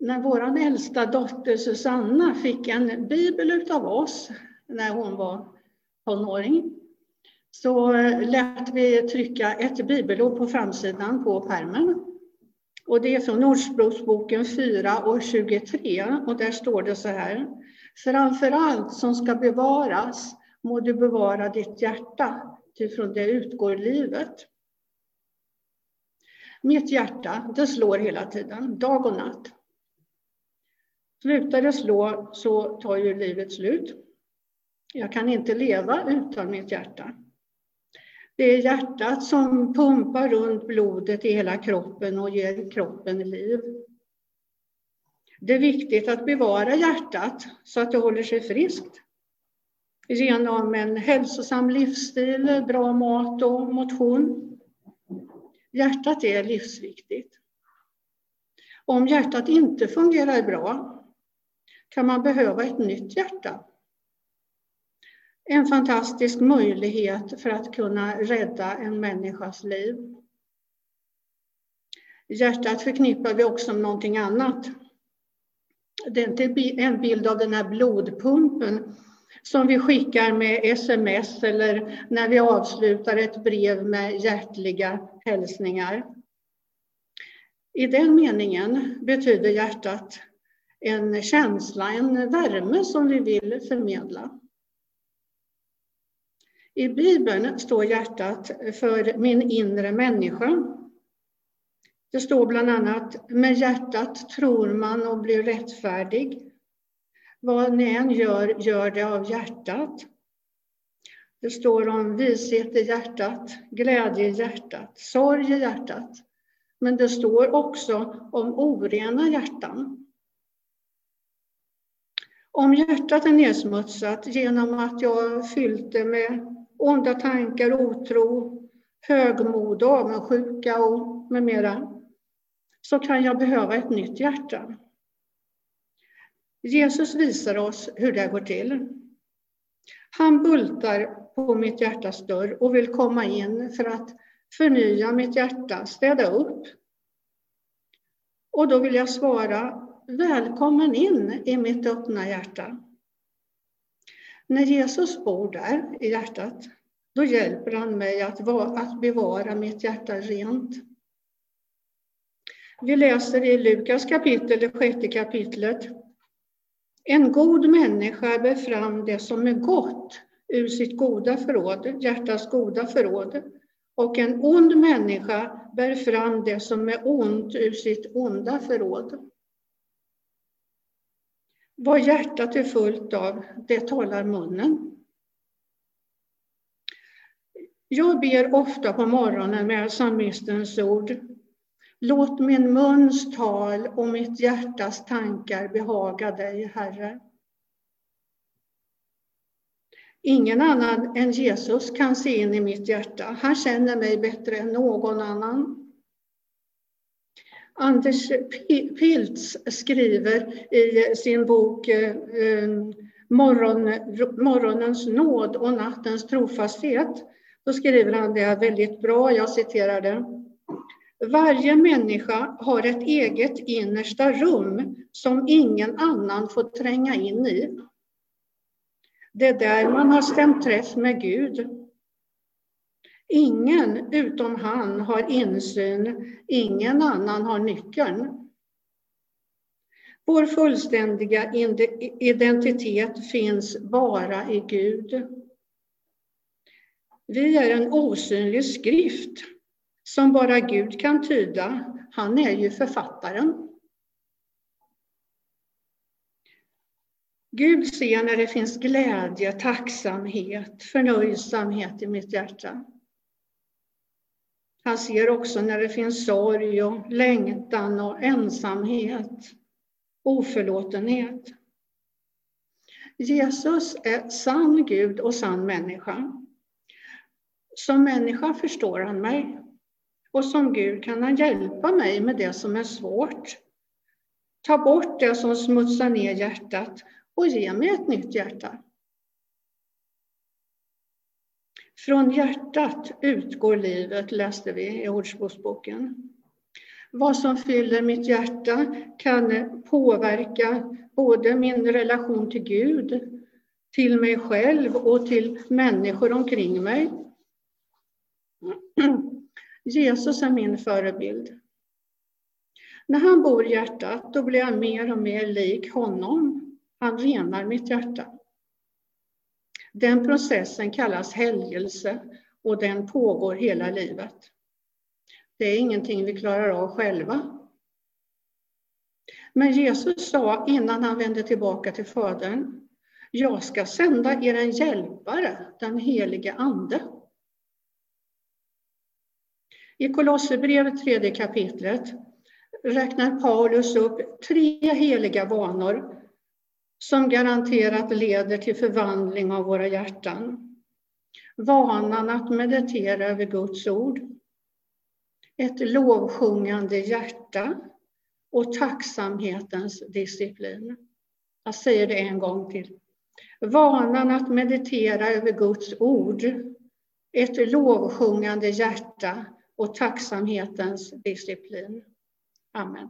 när vår äldsta dotter Susanna fick en bibel av oss när hon var tonåring så eh, lät vi trycka ett bibelord på framsidan på pärmen. Och det är från Ordspråksboken 4 och 23 och där står det så här. Framför allt som ska bevaras må du bevara ditt hjärta, ty från det utgår livet. Mitt hjärta, det slår hela tiden, dag och natt. Slutar det slå så tar ju livet slut. Jag kan inte leva utan mitt hjärta. Det är hjärtat som pumpar runt blodet i hela kroppen och ger kroppen liv. Det är viktigt att bevara hjärtat så att det håller sig friskt genom en hälsosam livsstil, bra mat och motion. Hjärtat är livsviktigt. Om hjärtat inte fungerar bra kan man behöva ett nytt hjärta. En fantastisk möjlighet för att kunna rädda en människas liv. Hjärtat förknippar vi också med någonting annat. Det är inte en bild av den här blodpumpen som vi skickar med sms eller när vi avslutar ett brev med hjärtliga hälsningar. I den meningen betyder hjärtat en känsla, en värme som vi vill förmedla. I Bibeln står hjärtat för min inre människa. Det står bland annat, med hjärtat tror man och blir rättfärdig. Vad ni än gör, gör det av hjärtat. Det står om vishet i hjärtat, glädje i hjärtat, sorg i hjärtat. Men det står också om orena hjärtan. Om hjärtat är nedsmutsat genom att jag fyllt det med onda tankar, otro, högmod, avundsjuka och med mera, så kan jag behöva ett nytt hjärta. Jesus visar oss hur det går till. Han bultar på mitt hjärtas dörr och vill komma in för att förnya mitt hjärta, städa upp. Och då vill jag svara, välkommen in i mitt öppna hjärta. När Jesus bor där i hjärtat, då hjälper han mig att, att bevara mitt hjärta rent. Vi läser i Lukas kapitel, det sjätte kapitlet. En god människa bär fram det som är gott ur sitt goda förråd, hjärtats goda förråd. Och en ond människa bär fram det som är ont ur sitt onda förråd. Vad hjärtat är fullt av, det talar munnen. Jag ber ofta på morgonen med psalmistens ord. Låt min muns tal och mitt hjärtas tankar behaga dig, Herre. Ingen annan än Jesus kan se in i mitt hjärta. Han känner mig bättre än någon annan. Anders Piltz skriver i sin bok eh, eh, Morgon, Morgonens nåd och nattens trofasthet. Då skriver han det väldigt bra, jag citerar det. Varje människa har ett eget innersta rum som ingen annan får tränga in i. Det är där man har stämt träff med Gud. Ingen utom han har insyn, ingen annan har nyckeln. Vår fullständiga identitet finns bara i Gud. Vi är en osynlig skrift som bara Gud kan tyda. Han är ju författaren. Gud ser när det finns glädje, tacksamhet, förnöjsamhet i mitt hjärta. Han ser också när det finns sorg och längtan och ensamhet, oförlåtenhet. Jesus är sann Gud och sann människa. Som människa förstår han mig och som Gud kan han hjälpa mig med det som är svårt. Ta bort det som smutsar ner hjärtat och ge mig ett nytt hjärta. Från hjärtat utgår livet, läste vi i Ordspråksboken. Vad som fyller mitt hjärta kan påverka både min relation till Gud, till mig själv och till människor omkring mig. Jesus är min förebild. När han bor i hjärtat, då blir jag mer och mer lik honom. Han renar mitt hjärta. Den processen kallas helgelse och den pågår hela livet. Det är ingenting vi klarar av själva. Men Jesus sa innan han vände tillbaka till Fadern, jag ska sända er en hjälpare, den helige Ande. I Kolosserbrevet tredje kapitlet räknar Paulus upp tre heliga vanor som garanterat leder till förvandling av våra hjärtan. Vanan att meditera över Guds ord, ett lovsjungande hjärta och tacksamhetens disciplin. Jag säger det en gång till. Vanan att meditera över Guds ord, ett lovsjungande hjärta och tacksamhetens disciplin. Amen.